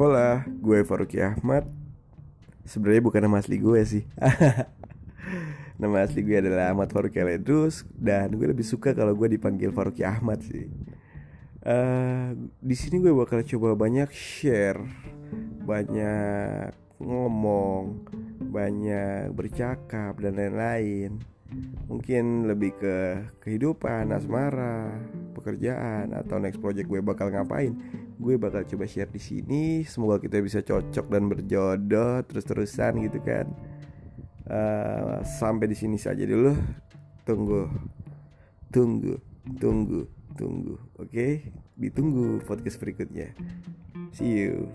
Hola, gue Faruki Ahmad. Sebenarnya bukan nama asli gue sih. nama asli gue adalah Ahmad Faruki Aledrus dan gue lebih suka kalau gue dipanggil Faruki Ahmad sih. Uh, di sini gue bakal coba banyak share, banyak ngomong, banyak bercakap dan lain-lain. Mungkin lebih ke kehidupan, asmara, pekerjaan atau next project gue bakal ngapain gue bakal coba share di sini. Semoga kita bisa cocok dan berjodoh terus-terusan gitu kan. Uh, sampai di sini saja dulu. Tunggu tunggu tunggu tunggu. Oke okay? ditunggu podcast berikutnya. See you